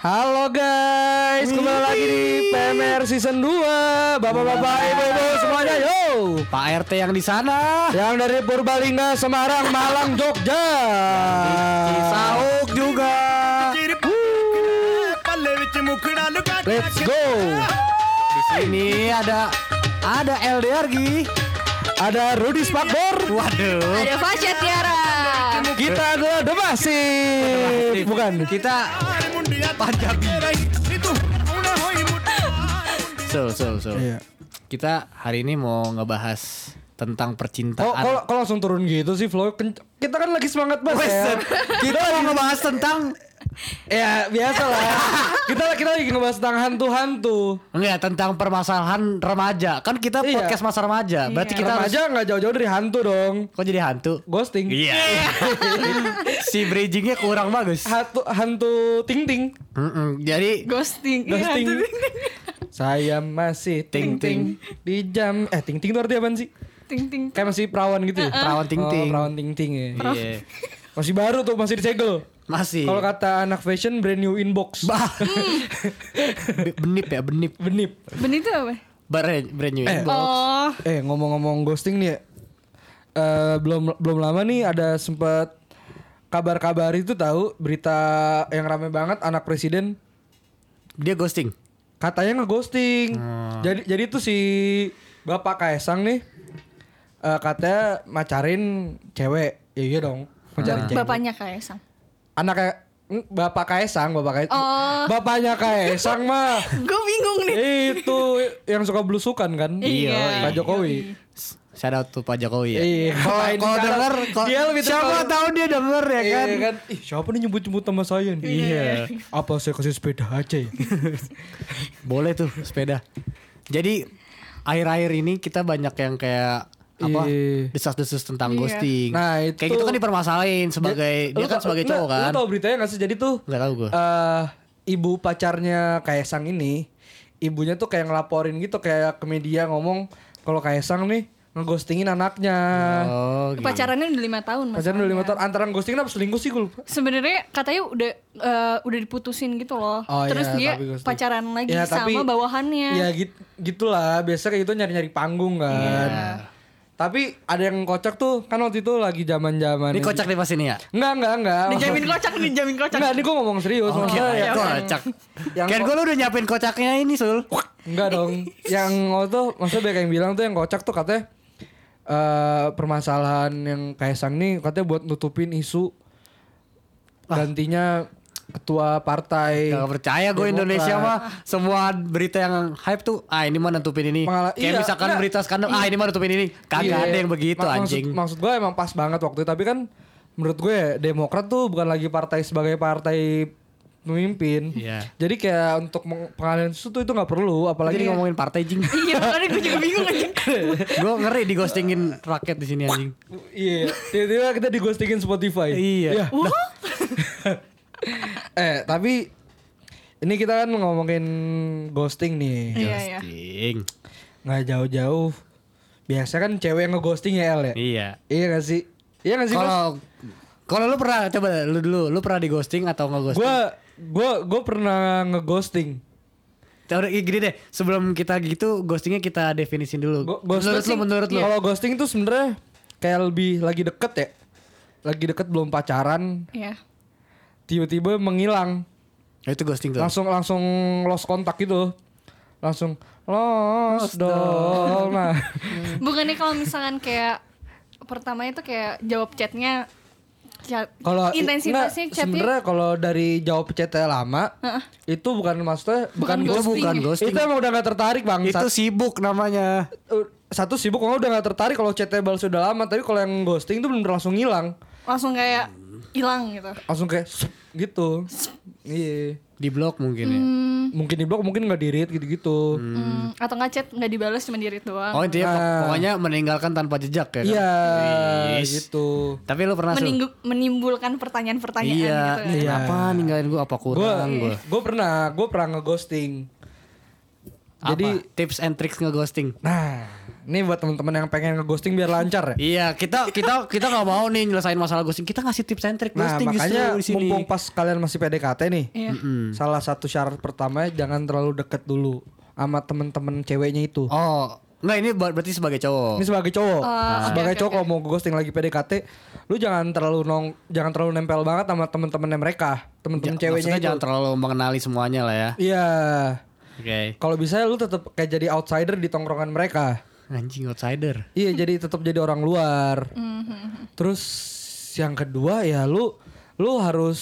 Halo guys, kembali lagi di PMR season 2 Bapak-bapak, ibu-ibu semuanya yo Pak RT yang di sana. Yang dari Purbalingga, Semarang, Malang, Jogja Sauk juga. Let's go Di sini ada ada LDR Gi. Ada Rudy Spakbor Waduh. Ada Fasya Tiara. Kita adalah Demasi Bukan Kita Panjabi. So so so. Iya. Kita hari ini mau ngebahas tentang Oh, percintaan. kok, kok langsung turun gitu sih flow? Kita kan lagi semangat banget ya. Kita mau ngebahas tentang Ya biasa lah. kita kita lagi ngebahas tentang hantu-hantu. enggak tentang permasalahan remaja. Kan kita Iya. podcast masa remaja. Berarti kita harus Remaja nggak jauh-jauh dari hantu dong. kok jadi hantu? Ghosting. Iya. si bridgingnya kurang bagus. Hantu hantu ting ting. Jadi Ghosting. Iya, Ghosting. Saya masih ting ting di jam eh ting ting itu artinya apa sih? Ting ting. Kayak masih perawan gitu ya? Perawan ting ting. Oh, perawan ting ting ya. Iya. Masih baru tuh, masih disegel. Masih. Kalau kata anak fashion brand new inbox. Bah. Be- benip ya, benip. Benip. Benih itu apa? Brand, brand new Eh. inbox. Oh. Eh ngomong-ngomong ghosting nih ya. Eh, belum belum lama nih ada sempat kabar-kabar itu tahu berita yang rame banget anak presiden Dia ghosting. katanya ngeghosting. Hmm. Jadi jadi tuh si Bapak Kaisang nih eh, katanya macarin cewek. Ya iya dong, macarin cewek. Bapaknya Kaisang. Anaknya mm, Bapak Kaisang, Bapak Kaisang. Oh. Bapaknya Kaisang mah Gue bingung nih. itu yang suka belusukan kan? Iya. Pak Jokowi. Shout out to Pak Jokowi ya. Iya. Kalau denger dia lebih siapa tahu dia denger ya Iya kan. kan? Ih, siapa nih nyebut-nyebut nama saya nih? Iya. Apa saya kasih sepeda aja ya? Boleh tuh sepeda. Jadi akhir-akhir ini kita banyak yang kayak apa Iya. desas-desus tentang Iya. ghosting. Nah, itu- kayak gitu kan dipermasalahin sebagai dia Lu kan tau- sebagai cowok kan. Lu tau beritanya gak sih? Jadi tuh Enggak tahu gue. eh ibu pacarnya Kaisang ini, ibunya tuh kayak ngelaporin gitu kayak ke media ngomong kalau Kaisang nih ngeghostingin anaknya. oh, gitu. Pacarannya udah lima tahun mas. Pacaran udah lima tahun antara ghostingin apa selingkuh sih gue lupa. Sebenarnya katanya udah eh, udah diputusin gitu loh. Oh, Terus iya, dia tapi pacaran lagi Ya, sama tapi- bawahannya. Ya gitu gitulah, biasa kayak gitu nyari-nyari panggung kan. Iya. Tapi ada yang kocak tuh, kan waktu itu lagi zaman-zaman Ini kocak nih pas ini ya. Enggak, enggak, enggak. Dijamin kocak nih, jamin kocak. Enggak, ini gue ngomong serius. Oke, maksudnya ya, kocak. yang Kan gue lu udah nyiapin kocaknya ini, Sul. Enggak dong. yang waktu tuh maksudnya banyak yang bilang tuh yang kocak tuh katanya eh permasalahan yang Kaisang nih katanya buat nutupin isu gantinya ketua partai. Gak percaya gue. Indonesia mah semua berita yang hype tuh ah ini mah nutupin ini. Pengala- Kayak iya, misalkan enggak. berita skandal ah ini mah nutupin ini. Kagak Iya. ada yang begitu Mak- anjing. Maksud, maksud gue emang pas banget waktu itu tapi kan menurut gue ya, Demokrat tuh bukan lagi partai sebagai partai pemimpin. Iya. Jadi kayak untuk pengalihan isu tuh itu nggak perlu apalagi Jadi ngomongin partai jing. Iya, makanya gue juga bingung aja. gue ngeri di ghostingin rakyat di sini anjing. Iya, tiba-tiba kita digostingin Spotify. Iya. eh, tapi ini kita kan ngomongin ghosting nih. Iya, iya. Ghosting. Nggak jauh-jauh. Biasa kan cewek yang ngeghosting ya El ya? Iya. Iya gak sih? Iya gak sih? Kalau kalau lu pernah coba lu dulu lu pernah di ghosting atau nggak ghosting? Gue gue gue pernah ngeghosting. Teori gini deh, sebelum kita gitu ghostingnya kita definisin dulu. Go- menurut lu, menurut lu. Kalau ghosting itu sebenarnya kayak lebih lagi deket ya. Lagi deket belum pacaran, Iya. Tiba-tiba menghilang. Ya, itu ghosting tuh. Langsung langsung lost kontak gitu. Langsung lost doll. Nah, Bukannya kalau misalkan kayak pertamanya tuh kayak jawab chatnya chat, kalau intensitasnya chatnya sebenarnya kalau dari jawab chatnya lama, itu bukan maksudnya bukan, Bukan itu ghosting. bukan ghosting. Itu emang udah gak tertarik bang. Itu sibuk namanya. satu sibuk kalau udah gak tertarik kalau chatnya balas sudah lama, tapi kalau yang ghosting itu bener langsung hilang, langsung kayak hilang gitu. langsung kayak sup, gitu. Iya. Di blok mungkin ya. Mungkin di blok, mungkin nggak di read gitu-gitu. Hmm, atau nggak chat nggak dibalas cuma di read doang. Oh intinya pok- Nah. pokoknya meninggalkan tanpa jejak ya kan? Iya, Wis. gitu. Tapi lu pernah? Meninggu- menimbulkan pertanyaan-pertanyaan Iya, gitu kan. nih, kenapa ninggalin gua apa Gue kurang gua? gue pernah gue pernah ngeghosting. Jadi tips and tricks ngeghosting. nah, ini buat teman-teman yang pengen ngeghosting biar lancar ya. Iya, kita kita kita nggak mau nih nyelesain masalah ghosting. Kita ngasih tips and trick Nah, ghosting makanya justru di sini. mumpung pas kalian masih PDKT nih. Iya. Salah satu syarat pertamanya jangan terlalu deket dulu sama temen-temen ceweknya itu. Oh, enggak ini ber- berarti sebagai cowok. Ini sebagai cowok, Oh, sebagai oke, cowok kalau mau ghosting lagi PDKT, lu jangan terlalu nong, jangan terlalu nempel banget sama temen-temennya mereka, temen-temen Ja- ceweknya itu. jangan terlalu mengenali semuanya lah ya. Iya, Oke. kalau bisa lu tetap kayak jadi outsider di tongkrongan mereka. Anjing outsider. Iya, jadi tetap jadi orang luar. Terus yang kedua ya lu lu harus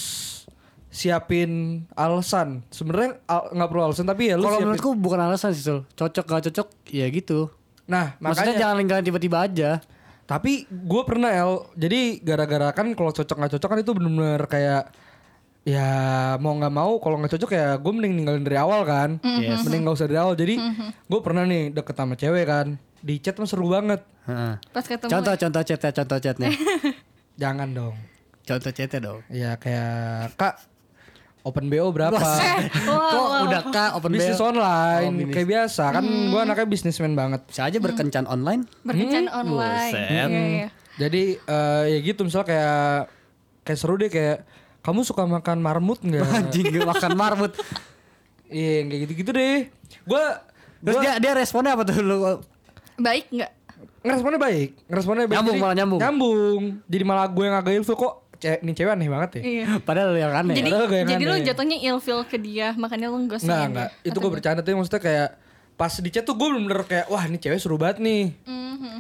siapin alasan. Sebenarnya al- nggak perlu alasan tapi ya lu Kalau siapin. menurutku bukan alasan sih, Sul. Cocok gak cocok, ya gitu. Nah, Maksudnya makanya jangan lingkaran tiba-tiba aja. Tapi gue pernah El, jadi gara-gara kan kalau cocok nggak cocok kan itu bener-bener kayak ya mau nggak mau kalau nggak cocok ya gue mending ninggalin dari awal kan, Yes. mending nggak usah dari awal. Jadi gue pernah nih deket sama cewek kan, di chat mah seru banget. Heeh. Pas ketemu. Contoh contoh chatnya, contoh chatnya. Jangan dong, contoh chatnya dong. ya kayak kak open bo berapa? Kok udah kak open bisnis BO? online Oh, bisnis. kayak biasa kan gue anaknya bisnismen banget. Bisa aja berkencan online. Berkencan online. buset. Iya, iya. Jadi eh, ya gitu misalnya kayak kayak seru deh kayak kamu suka makan marmut nggak? Anjing makan marmut. Iya yang kayak gitu-gitu deh. Gua Terus gua dia dia responnya apa tuh lu? Baik nggak? ngeresponnya baik, ngeresponnya baik. Nyambung, Jadi- malah nyambung. Nyambung. Jadi malah gue yang agak ilfil kok cewek nih cewek aneh banget ya. Iya. Padahal yang aneh. Jadi padahal yang jadi lu aneh. jatuhnya ilfil ke dia, makanya lu Enggak, ghostingin enggak. dia. Itu gue bercanda tuh maksudnya kayak pas di chat tuh gue bener-bener kayak wah ini cewek seru banget nih. Mhm.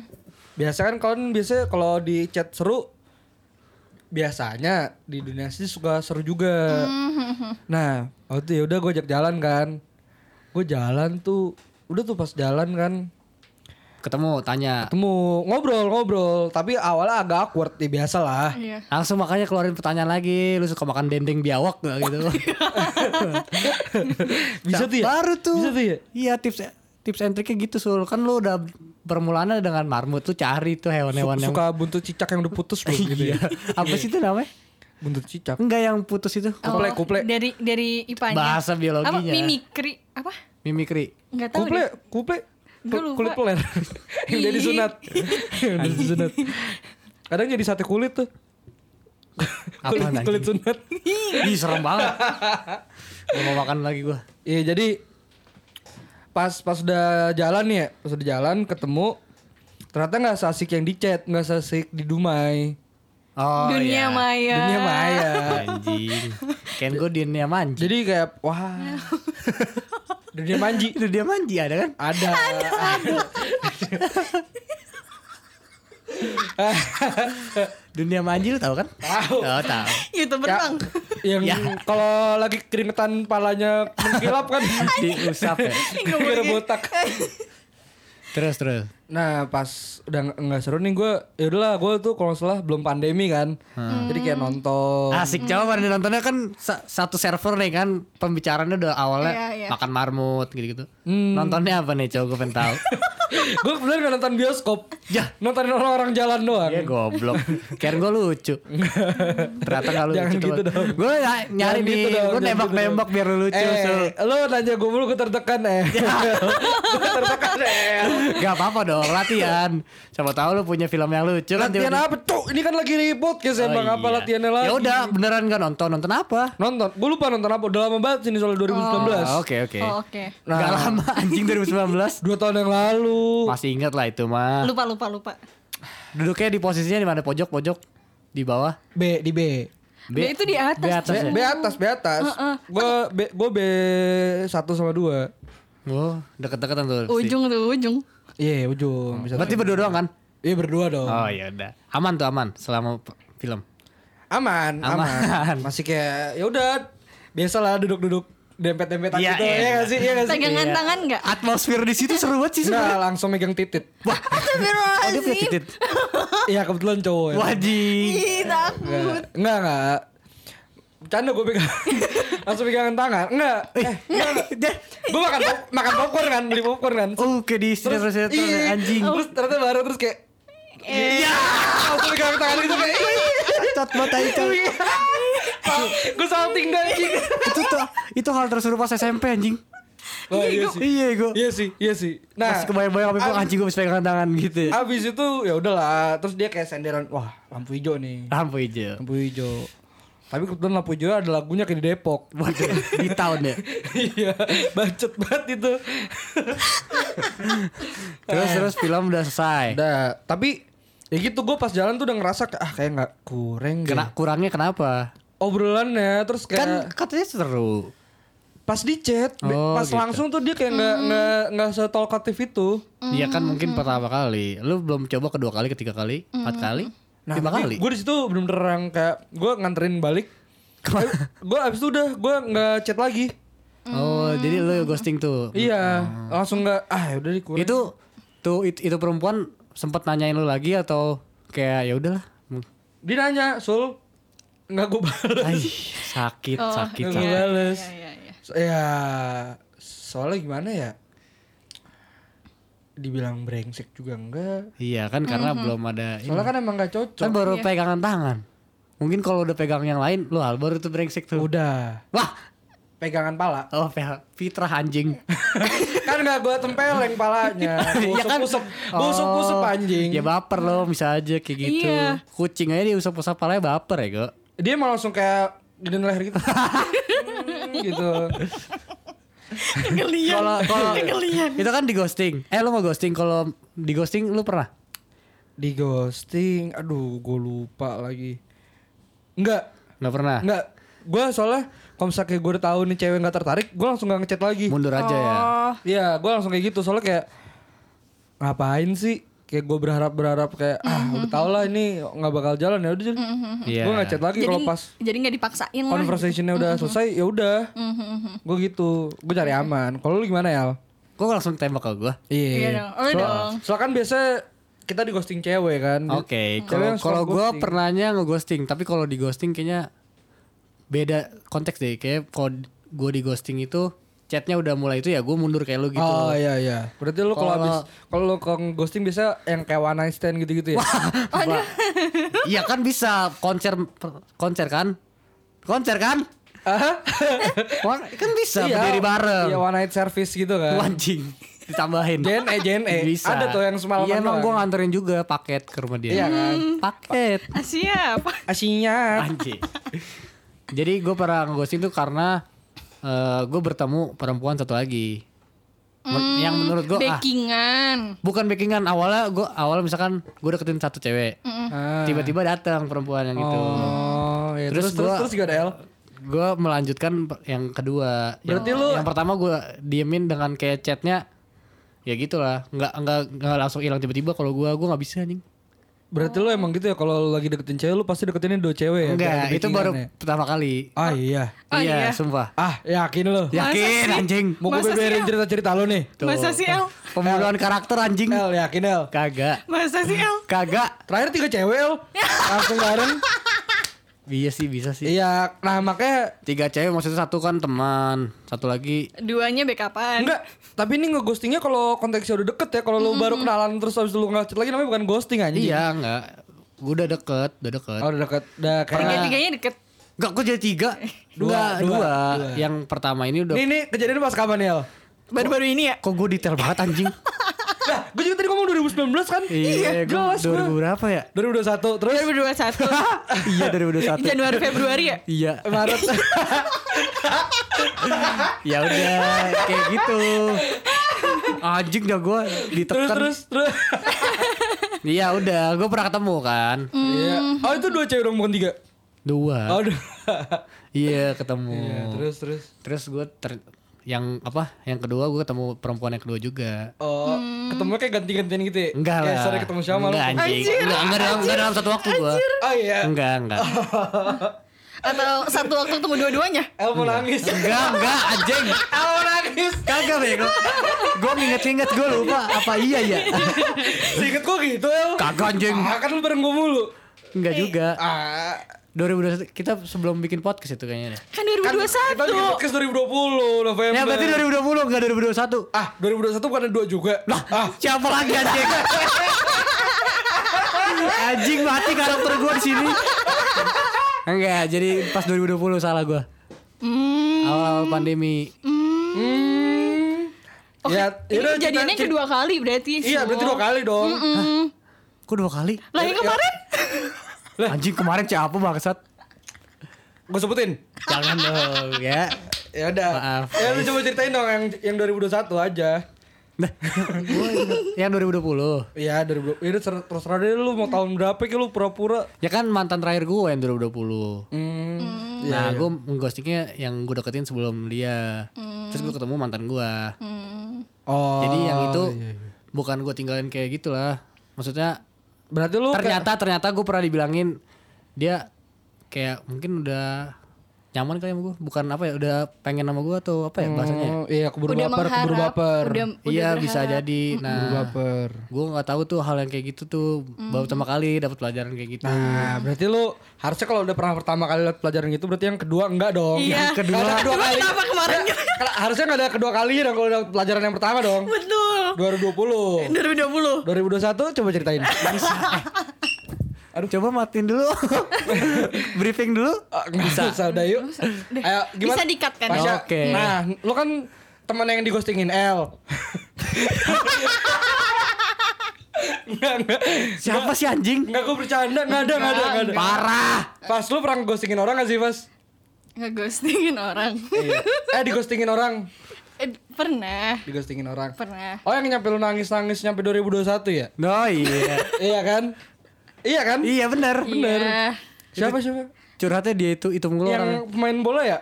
Biasa kan kalau biasa kalau di chat seru biasanya di dunia sih suka seru juga. Mhm. Nah, waktu itu ya udah gue ajak jalan kan. Gue jalan tuh udah tuh pas jalan kan Ketemu tanya. ketemu ngobrol-ngobrol tapi awalnya agak awkward ya biasa lah. Iya. Langsung makanya keluarin pertanyaan lagi. Lu suka makan dendeng biawak gak gitu? Bisa tuh ya? Baru tuh. Bisa tuh ya? Iya tips tips and triknya gitu sul. Kan lu udah permulaannya dengan marmut tuh cari tuh hewan-hewan yang Suka buntut cicak yang udah putus belum gitu ya. apa sih itu namanya? Buntut cicak. Enggak yang putus itu. Kuple, Oh, kuple. Dari dari IPA-nya. Bahasa biologinya. Apa mimikri? Apa? Mimikri. Enggak tahu Kuple, deh. kuple. Lupa. Kulit peler. yang jadi sunat. yang jadi sunat. Kadang jadi sate kulit tuh. kulit, Apaan, anjing? kulit sunat. Ih serem banget. Gak mau makan lagi gua. Iya jadi pas pas udah jalan nih ya, pas udah jalan ketemu ternyata nggak seasik yang di chat, nggak seasik di Dumai. Oh Dunia iya. maya. Dunia maya. Anjing. Kan gue dunia manji. Jadi kayak wah. Dunia manji. Dunia manji ada kan? Ada. Dunia manji lu tahu kan? Tahu. Oh, tahu. YouTuber Ya, bang. yang Ya. kalau lagi keringetan palanya mengkilap kan Diusap ya. kira botak. Terus terus. Nah pas udah nggak- seru nih gue, ya udahlah gue tuh kalau salah belum pandemi kan, jadi kayak nonton. Asik coba pada nontonnya kan sa- satu server nih kan pembicaraannya udah awalnya Iya, iya. makan marmut gitu-gitu. Nontonnya apa nih coba gue pengen tahu. gue nggak nonton bioskop, Ya. nontonin orang-orang jalan doang. Iya goblok. Kirain gue lucu. Ternyata gak lucu. Jangan gitu dong. Gue nyari Jangan nih. gitu gue nembak-nembak gitu biar lu lucu. eh, Sul. lo nanya gue mulu gue tertekan eh. gue tertekan eh. Gak apa-apa dong latihan. Siapa tahu lu punya film yang lucu kan. Latihan tiba-tiba- apa tuh? Ini kan lagi ribut guys Oh, emang apa iya. latihannya lagi? Ya udah beneran gak nonton nonton apa? Nonton, gue lupa nonton apa. Udah lama banget sini soal 2019. Ah, Oke oke. Oh, oke. Nah. Gak lama anjing 2019. Dua tahun yang lalu. Masih ingat lah itu mah. Lupa lupa lupa. Duduknya di posisinya di mana pojok pojok di bawah. B di B. B itu di atas. B atas B, ya. B atas, B atas. Gue B, gue B satu sama dua. Oh, deket-deketan tuh. Ujung tuh ujung. Iya ujung. Bisa Berarti berdua doang kan? Iya berdua dong. Oh ya udah. Aman tuh aman selama film. Aman, aman, Aman. Masih kayak ya udah biasalah duduk-duduk dempet-dempetan Iya, gitu. iya. Iya gak sih? Iya gak sih? Pegangan tangan nggak? Atmosfer di situ seru banget sih Enggak, sebenarnya. langsung megang titit. Wah, Oh, dia punya titit. iya kebetulan cowok ya. Wajib. Ih, takut. Enggak, enggak, enggak. Bercanda gue pegang Langsung pegangan tangan Enggak Eh enggak Gue makan, pop- makan popcorn kan Beli popcorn kan Oh, kayak di sinetron-sinetron iya, anjing. Terus ternyata baru Terus kayak Iya Langsung pegangan tangan gitu kayak Cot banget anjing. Gue salting gak anjing Itu tuh itu hal terseru pas SMP anjing. Wah, iya sih. Iya gue. Iya sih, iya sih. Nah, Masih kebayang-bayang apa anjing gue bisa pegangan tangan gitu. ya. abis itu ya udahlah, terus dia kayak senderan, wah lampu hijau nih, Lampu hijau. lampu hijau. Tapi kebetulan lampu hijau ada lagunya kayak di Depok. Di tahun ya. Iya, bacot banget itu. Terus terus film udah selesai. Udah, tapi ya gitu gue pas jalan tuh udah ngerasa kayak, ah kayak nggak kurang. Kena kurangnya kenapa? Obrolannya terus Kan kayak katanya seru. pas di chat, Oh, pas gitu. langsung tuh dia kayak nggak nggak nggak setolkatif itu. Iya kan mungkin pertama kali. Lu belum coba kedua kali, ketiga kali, empat kali, lima kali. Gue di situ bener-bener yang kayak gue nganterin balik. gue abis itu udah gue nggak chat lagi. Oh, jadi lu ghosting tuh. Iya, langsung nggak ah ya udah dikurang. Itu tuh it- itu perempuan sempat nanyain lu lagi atau kayak ya udahlah. Dia nanya, Sul, nggak gue balas. Ay, sakit, Oh, sakit. Nggak sakit. gue balas. Iya, iya, iya. Ya, soalnya gimana ya? Dibilang brengsek juga enggak. Iya kan karena belum ada ini. Soalnya kan emang gak cocok. Kan baru pegangan tangan. Mungkin kalau udah pegang yang lain, lu hal baru tuh brengsek tuh. Udah, Wah, pegangan pala. oh pe- fitrah anjing. kan gak gue tempeleng palanya. Iya kan? Busuk-busuk, busuk-busuk Oh, anjing. Ya baper loh bisa aja kayak gitu. Iya. Kucing aja diusap-usap palanya baper ya, kok. Dia malah langsung kayak gini leher gitu. Hmm, gitu. Kalau kalau itu kan di ghosting. Eh lu mau ghosting kalau di ghosting lu pernah? Di ghosting, aduh gue lupa lagi. Enggak, Nggak pernah. enggak. Gue soalnya kalau misalnya gue udah tahu nih cewek gak tertarik, gue langsung gak ngechat lagi. Mundur aja ya. Oh, Iya, gue langsung kayak gitu. Soalnya kayak ngapain sih? Kayak gue berharap berharap kayak ah udah tau lah ini nggak bakal jalan ya udah. Iya. Gue ngechat lagi jadi kalau pas jadi nggak dipaksain lah. conversationnya udah selesai ya udah. Gue gitu. Gue cari aman. Kalau lu gimana ya? Kok langsung tembak ke gua? Iya dong. Oh, Soal- dong. Soalnya kan biasa kita di ghosting cewek kan. Oke, Cewek kalau ghosting. pernahnya nge-ghosting, tapi kalau di ghosting kayaknya beda konteks deh. Kayak kalau gua di ghosting itu chatnya udah mulai itu ya gua mundur kayak lu gitu. Oh iya iya. Berarti lu kalau habis kalau lu ke ghosting biasa yang kayak one night stand gitu-gitu ya. Iya kan bisa konser konser kan? Konser kan? Hah? Wah, kan bisa Iya, berdiri bareng. Iya one night service gitu kan. Anjing. Ditambahin. JNE JNE. Bisa. Ada tuh yang semalam Iya emang gua nganterin juga paket ke rumah dia. Iya kan. Paket. Siap. Asinya. Anjing. Jadi gue pernah ghosting tuh karena eh gue bertemu perempuan satu lagi. Men- yang menurut gue ah Backingan. bukan backingan awalnya gue awal misalkan gue deketin satu cewek Ah. tiba-tiba datang perempuan yang itu Oh, iya. Terus terus terus gua- terus juga ada L. gue melanjutkan yang kedua Berarti yang, lu- yang pertama gue diemin dengan kayak chatnya ya gitulah nggak nggak nggak langsung hilang tiba-tiba kalau gue gue nggak bisa nih Berarti lu emang gitu ya kalau lu lagi deketin cewek lu pasti deketinnya dua cewek ya. enggak itu baru backingannya. pertama kali Ah iya. Oh, iya, iya. sumpah Ah yakin lu. yakin anjing Mau gue beberin cerita-cerita lu nih. Tuh. Masa sih El? pembunuhan karakter anjing El yakin El. kagak Masa sih El? kagak Terakhir tiga cewek El. Langsung bareng. Iya sih bisa sih Iya, nah makanya tiga cewek maksudnya satu kan teman satu lagi Duanya backupan. enggak. Tapi ini ngeghostingnya kalau konteksnya udah deket ya. Kalau lu baru kenalan terus habis lu ngechat lagi namanya bukan ghosting anjing. iya enggak gue udah deket udah deket Oh udah deket. Udah kayak Tiga-tiganya deket. enggak kok jadi tiga Dua, dua, dua, dua. dua. yang pertama ini udah Ini nih kejadiannya pas kapan ya? Baru-baru ini ya? kok gue detail banget anjing Nah, gue juga tadi 2019 kan? iya gue jelas gua. 2000 berapa ya 2021 terus 2021. iya 2021 Januari Februari ya? iya Maret. ya udah kayak gitu anjing dah gue terus ditekan terus terus. iya udah gue pernah ketemu kan Iya. Oh itu dua cewek dong bukan tiga. dua Oh, dua. iya ketemu Iya, terus terus. terus gue ter yang apa yang kedua gue ketemu perempuan yang kedua juga Oh, ketemu kayak ganti-gantian gitu ya? enggak Kayak lah sorry ketemu siapa lu? enggak anjing Anjir, enggak enggak dalam enggak dalam satu waktu gue Oh iya. enggak enggak Atau satu waktu ketemu dua-duanya? El mau nangis. enggak enggak anjing El mau nangis. kagak bego gue nginget-nginget gue lupa apa iya ya Seinget gue gitu El. kagak anjing Ah, kan lu bareng gue mulu. enggak juga Ah, 2021 kita sebelum bikin podcast itu kayaknya deh Kan kan kita bikin 2021. podcast 2020 November. ya berarti 2020 enggak 2021 Ah, 2021 bukan ada dua juga. lah ah, siapa lagi anjing anjing mati karakter gue di sini enggak jadi pas 2020 salah gue Hmm. awal-awal pandemi hmm. Oh, Ya, ini yaudah, kejadiannya kita- kedua kali berarti. Iya, berarti Flo. dua kali dong. Kok dua kali? Lah yang kemarin? Anjing kemarin siapa bangsat? Gue sebutin. Jangan dong ya. Ya udah. Maaf, Ya lu coba ceritain dong yang yang 2021 aja. Nah, yang 2020. Iya, 2020. Ini ter- terserah deh lu mau tahun berapa kayak lu pura-pura. Ya kan mantan terakhir gue yang 2020. Hmm. Nah, gue ghostingnya yang gue deketin sebelum dia. Terus gue ketemu mantan gue. Oh. Jadi yang itu iya, iya. bukan gue tinggalin kayak gitulah. Maksudnya Berarti lu ternyata ternyata gue pernah dibilangin dia kayak mungkin udah nyaman kali sama gue. Bukan apa ya, udah pengen sama gue atau apa ya bahasanya. Oh, iya, keburu udah baper, keburu baper. udah, udah Iya bisa berharap. jadi. Keburu Nah, baper. gue nggak tahu tuh hal yang kayak gitu tuh baru pertama kali dapat pelajaran kayak gitu. Nah, berarti lu harusnya kalau udah pernah pertama kali lihat pelajaran gitu berarti yang kedua enggak dong. Iya. Yang kedua, Emang kedua kali. kenapa kemarin? Ya, kalau- harusnya enggak ada kedua kali dong kalau udah pelajaran yang pertama dong. Betul. 2020. 2020. 2021 coba ceritain. Aduh coba matiin dulu. Briefing dulu. Ah, Bisa. Bisa udah yuk. Ayo gimana? Bisa di-cut kan? Pasha, Oke. Nah, lu kan teman yang digostingin L. Enggak, enggak. Siapa sih anjing? Enggak gue bercanda, enggak ada, enggak ada, enggak ada. Parah. Pas lu pernah ghostingin orang gak sih, Pas? Ngeghostingin orang. Iya. Eh, digostingin orang. Eh, pernah. Digostingin orang. Pernah. Oh, yang nyampe lu nangis-nangis nyampe 2021 ya? No iya. iya kan? Iya kan? iya benar. Iya. Siapa siapa? Curhatnya dia itu itu mulu Yang orang. pemain bola ya?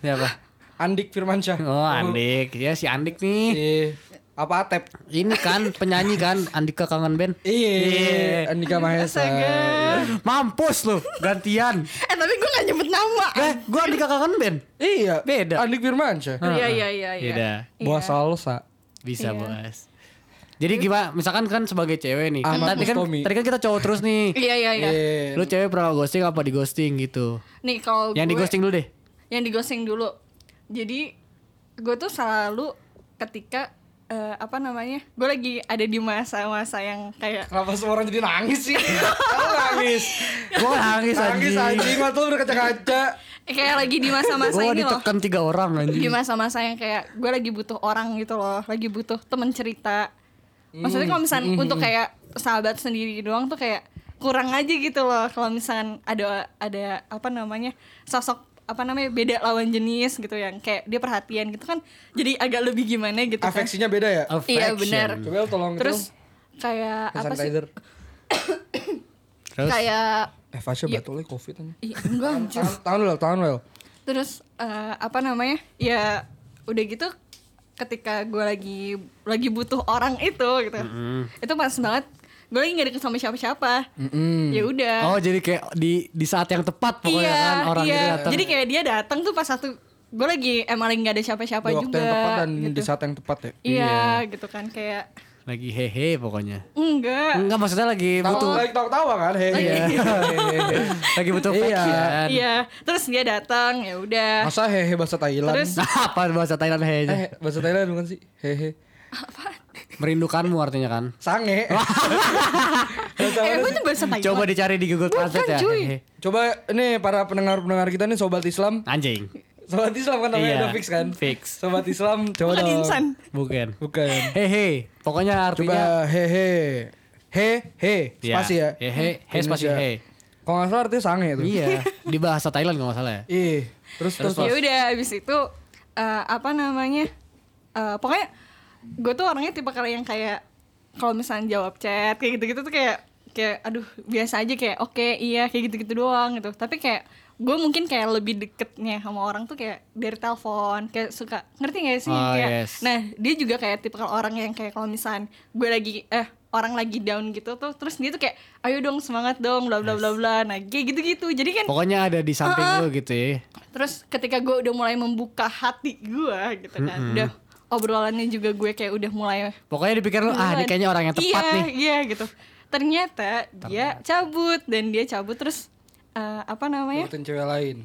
Siapa? Andik Firmansyah. Oh Andik. Ya si Andik nih. Iya. Apa Atep? Ini kan penyanyi kan Andika kangen band. Iya, Andika Mahesa. Astaga. Mampus lu gantian. Eh tapi gue gak nyebut nama. Eh, gua Andika kangen band. Iya, Beda. Andik Firmansyah. Iya iya iya iya. Beda. Buah salsa. Bisa, Iya. Bos. Jadi gimana? Misalkan kan sebagai cewek nih. Kan Ahmad tadi kan Mustomi. tadi kan kita cowok terus nih. Iya iya iya. Iya. Lu cewek pernah ghosting apa di ghosting gitu? Nih kalau Yang di gue- ghosting dulu deh. yang di ghosting dulu jadi gue tuh selalu ketika eh, apa namanya gue lagi ada di masa-masa yang kayak Kenapa semua orang jadi nangis sih? Aku nangis. Gua nangis Nangis anjing. anjing, mata lu berkaca-kaca. kayak lagi di masa-masa Gua ini loh ditekan tiga orang anjing. di masa-masa yang kayak gue lagi butuh orang gitu loh lagi butuh temen cerita maksudnya kalau misalnya untuk kayak sahabat sendiri doang tuh kayak kurang aja gitu loh kalau misalkan ada ada apa namanya sosok apa namanya beda lawan jenis gitu yang kayak dia perhatian gitu kan jadi agak lebih gimana gitu kan Afeksinya beda ya? Iya, Affection. benar. Coba tolong terus kayak apa sih. Terus kayak Eh, Fasya batulnya covid aja. Ih, enggak well, tahan well. terus eh, apa namanya ya udah gitu ketika gue lagi lagi butuh orang itu gitu itu pas banget gue lagi gak deket sama siapa-siapa Mm-mm. ya udah Oh jadi kayak di di saat yang tepat pokoknya iya kan orang iya itu datang. jadi kayak dia datang tuh pas satu gue lagi emang lagi gak ada siapa-siapa Di waktu juga yang tepat dan gitu. di saat yang tepat ya. iya gitu kan kayak lagi hehe pokoknya. enggak Enggak maksudnya lagi Tahu butuh lagi tahu-tawa kan? Hehe. lagi butuh Iya. iya terus dia datang ya udah Masa hehe bahasa Thailand? Terus- Apa bahasa Thailand hehe? eh bahasa Thailand bukan sih? Hehe. Merindukanmu artinya kan. Sange. Eh gue tuh bahasa Thailand Coba dicari di Google Translate ya. cuy. Coba ini para pendengar-pendengar kita nih sobat Islam. Anjing. Sobat Islam kan namanya Iya, udah fix kan? fix. Sobat Islam coba bukan insan Bukan. Bukan. Hehe. Pokoknya artinya Coba hehe. He he Iya. spasi ya. Hehe, he spasi he. Kalau nggak salah artinya sange itu. Iya, di bahasa Thailand kalau nggak salah ya. Ih, terus terus, ya udah abis itu eh, apa namanya eh, pokoknya gue tuh orangnya tipe kali yang kayak kalau misalnya jawab chat kayak gitu-gitu tuh kayak kayak aduh biasa aja kayak oke iya kayak gitu-gitu doang gitu tapi kayak gue mungkin kayak lebih deketnya sama orang tuh kayak dari telepon kayak suka ngerti gak sih Oh, kayak yes. nah dia juga kayak tipe orang yang kayak kalau misalnya gue lagi eh orang lagi down gitu tuh terus dia tuh kayak ayo dong semangat dong bla bla bla bla nah kayak gitu-gitu jadi kan Pokoknya ada di samping lu gitu ya. Terus ketika gue udah mulai membuka hati gue gitu kan, udah obrolannya juga gue kayak udah mulai Pokoknya dipikir lu ah ini kayaknya orang yang tepat iya, nih. Iya gitu. Ternyata dia cabut dan dia cabut terus eh, apa namanya? Deketin cewek lain.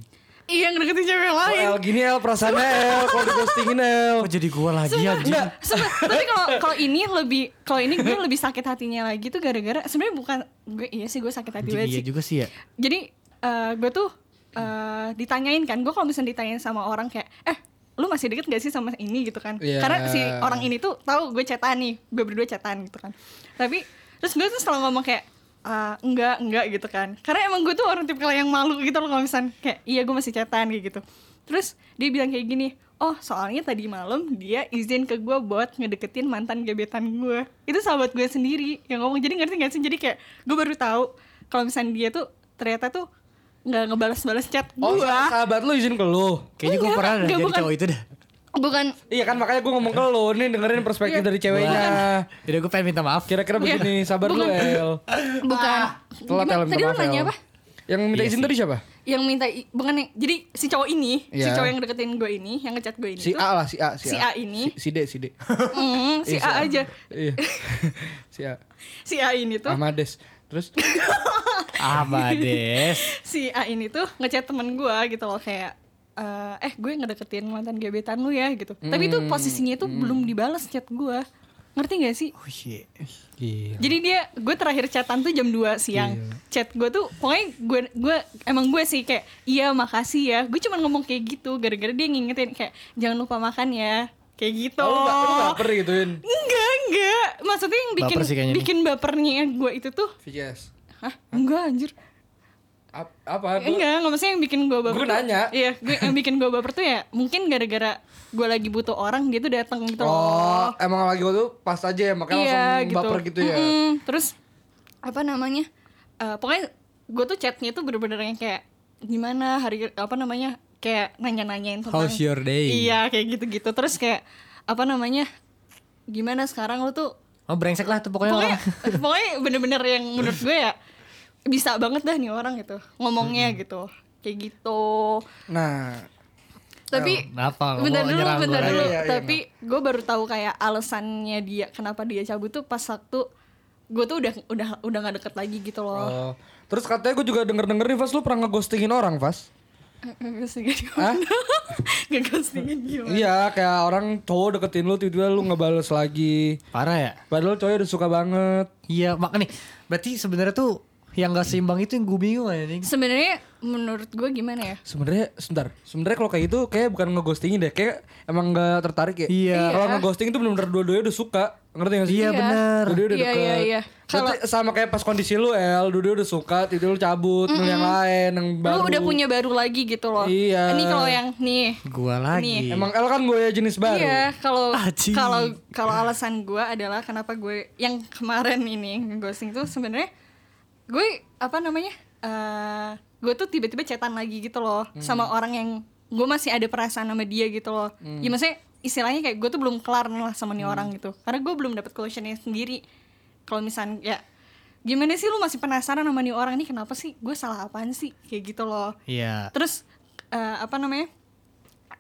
Iya ngedeketin cewek Oh, lain. El gini El perasaannya El kalau dighostingin El. Kok jadi gua lagi enggak, sumpah. tapi kalau kalau ini lebih kalau ini gue lebih sakit hatinya lagi tuh gara-gara sebenarnya bukan gue iya sih gue sakit hati banget iya sih. juga sih ya. Jadi eh, gue tuh eh, ditanyain kan, gue kalau misalnya ditanyain sama orang kayak, eh lu masih deket gak sih sama ini gitu kan Iya. karena si orang ini tuh tahu gue chatan nih gue berdua chatan gitu kan tapi terus gue tuh selalu ngomong kayak "Ah, enggak enggak gitu kan karena emang gue tuh orang tipe yang malu gitu loh kalau misalnya kayak iya gue masih chatan kayak gitu terus dia bilang kayak gini oh soalnya tadi malam dia izin ke gue buat ngedeketin mantan gebetan gue itu sahabat gue sendiri yang ngomong jadi ngerti gak sih jadi kayak gue baru tahu kalau misalnya dia tuh ternyata tuh nggak ngebalas-balas chat gue Oh, sahabat lu izin ke lu. Kayaknya gue pernah enggak, jadi bukan. cowok itu dah. Bukan Iya kan makanya gue ngomong ke lu nih dengerin perspektif Iya. dari ceweknya. Jadi gue pengen minta maaf. Kira-kira Iya. begini, sabar lu Bukan. El. bukan Telat El, minta tadi lu maaf, nanya El. apa Yang minta Iya izin sih. tadi siapa? yang minta i- bukan yang jadi si cowok ini si Iya. cowok yang deketin gue ini yang ngechat gue ini Si tuh, A lah, si A, si, Si A ini. Si, si D, si D. mm, si Iya, A aja Iya. si A. si A ini tuh Ahmades. Terus Abades. si A ini tuh ngechat temen gue gitu loh kayak eh, eh gue ngedeketin mantan gebetan lu ya gitu. Tapi Hmm. itu posisinya itu belum dibalas chat gue ngerti gak sih? Oh shit. Iya. jadi dia gue terakhir chatan tuh jam 2 siang. Chat gue tuh pokoknya gue gue emang gue sih kayak iya makasih ya. Gue cuma ngomong kayak gitu gara-gara dia ngingetin kayak jangan lupa makan ya. Kayak gitu. Oh, lu ba- lu baper gituin. enggak enggak. Maksudnya yang bikin Baper sih bikin bapernya gue itu tuh VCS. hah? Enggak anjir Ap- apa? Gua- enggak nggak maksudnya yang bikin gue baper Gua tuh- nanya. iya gue yang bikin gue baper tuh ya mungkin gara-gara gue lagi butuh orang dia tuh datang gitu Oh, loh emang lagi waktu itu pas aja ya makanya iya langsung gitu baper gitu ya. Mm-mm. terus apa namanya Eh, pokoknya gue tuh chatnya tuh bener-bener yang kayak gimana hari apa namanya kayak nanya-nanyain tentang How's your day? iya kayak gitu-gitu terus kayak apa namanya gimana sekarang lu tuh Oh brengsek lah tuh pokoknya, pokoknya pokoknya bener-bener yang menurut gue ya bisa banget dah nih orang gitu ngomongnya gitu kayak gitu Nah, tapi Kenapa? Lo bentar dulu bentar gua dulu? Iya, iya, tapi gue baru tahu kayak alasannya dia kenapa dia cabut tuh pas waktu gue tuh udah udah udah nggak deket lagi gitu loh oh. terus katanya gue juga denger-denger nih, Vas, lu pernah ngeghostingin orang, Vas? Ngeghostingin Hah? gimana? Ngeghostingin gimana? Iya, kayak orang cowok deketin lu tiba-tiba lu ngebales lagi. Parah ya? Padahal cowoknya udah suka banget. Iya, mak nih. Berarti sebenarnya tuh yang gak seimbang itu yang gue bingung anjing. Sebenarnya menurut gue gimana ya? Sebenarnya sebentar, sebenarnya kalau kayak gitu kayak bukan ngeghostingin deh, kayak emang nggak tertarik ya. Iya. Kalau ngeghosting itu benar-benar dua-duanya udah suka, ngerti gak sih? Iya, bener. Dua-duanya udah Iya, deket. iya, iya. Berarti sama kayak pas kondisi lu El, dua-duanya udah suka, tiba lu cabut, mm yang lain, yang baru. Lu udah punya baru lagi gitu loh. Iya. Ini kalau yang nih. Gua lagi. Emang El kan gue jenis baru. Iya, kalau kalau kalau alasan gue adalah kenapa gue yang kemarin ini ghosting tuh sebenarnya gue apa namanya? eh gue tuh tiba-tiba chatan lagi gitu loh sama orang yang gue masih ada perasaan sama dia gitu loh. Ya maksudnya istilahnya kayak gue tuh belum kelar nih lah sama nih orang gitu. Karena gue belum dapet closionnya sendiri. Kalau misalnya ya gimana sih lu masih penasaran sama nih orang ini kenapa sih? Gue salah apaan sih? Kayak gitu loh Iya. terus eh, apa namanya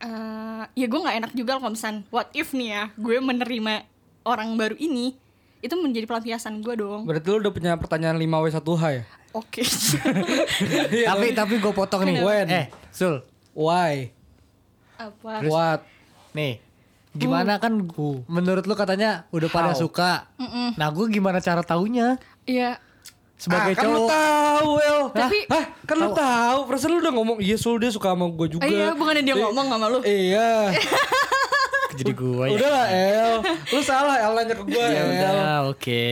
eh ya gue nggak enak juga kalau misalnya what if nih ya gue menerima orang baru ini itu menjadi pelampiasan gue dong Berarti lu udah punya pertanyaan 5W1H ya? oke tapi tapi gue potong nih. When? Eh, Sul. Why? apa What? Nih. Gimana kan menurut lu katanya udah pada How? suka. Nah, gue gimana cara taunya? Iya Sebagai ah, kan lu cowok. tahu, El. Tapi- Hah? Kan lu tahu. Perasaan lu udah ngomong, iya Sul dia suka sama gue juga. Ah, iya bukannya dia Eh, ngomong sama lu Iya. Jadi gue ya. Udah lah El. Lu salah El nanya ke gue Ya udah, oke.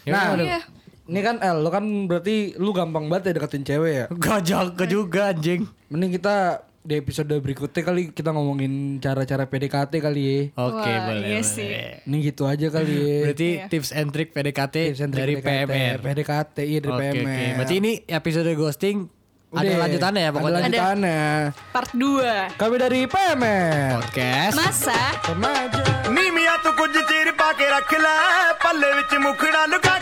Ya Nah. Iya. ini kan El, lu kan berarti lu gampang banget ya deketin cewek ya. Gak jaga juga anjing. Mending kita di episode berikutnya kali kita ngomongin cara-cara PDKT kali ya. Oke, Wah, boleh. iya boleh. sih. Ini gitu aja kali ya. Berarti Iya. tips and trick PDKT Tips and trick dari PDKT. PMR. PDKT iya dari Oke, PMR. oke. Berarti ini episode ghosting ada Udah, lanjutannya ya Ada pokoknya. lanjutannya. part 2 Kami dari PMR. Podcast. masa Remaja. ਨੀ ਮੀਆਂ ਤੂੰ ਕੁਝ ਚਿਰ ਪਾ ਕੇ ਰੱਖ ਲੈ ਪੱਲੇ ਵਿੱਚ ਮੁਖੜਾ ਲੁਕਾ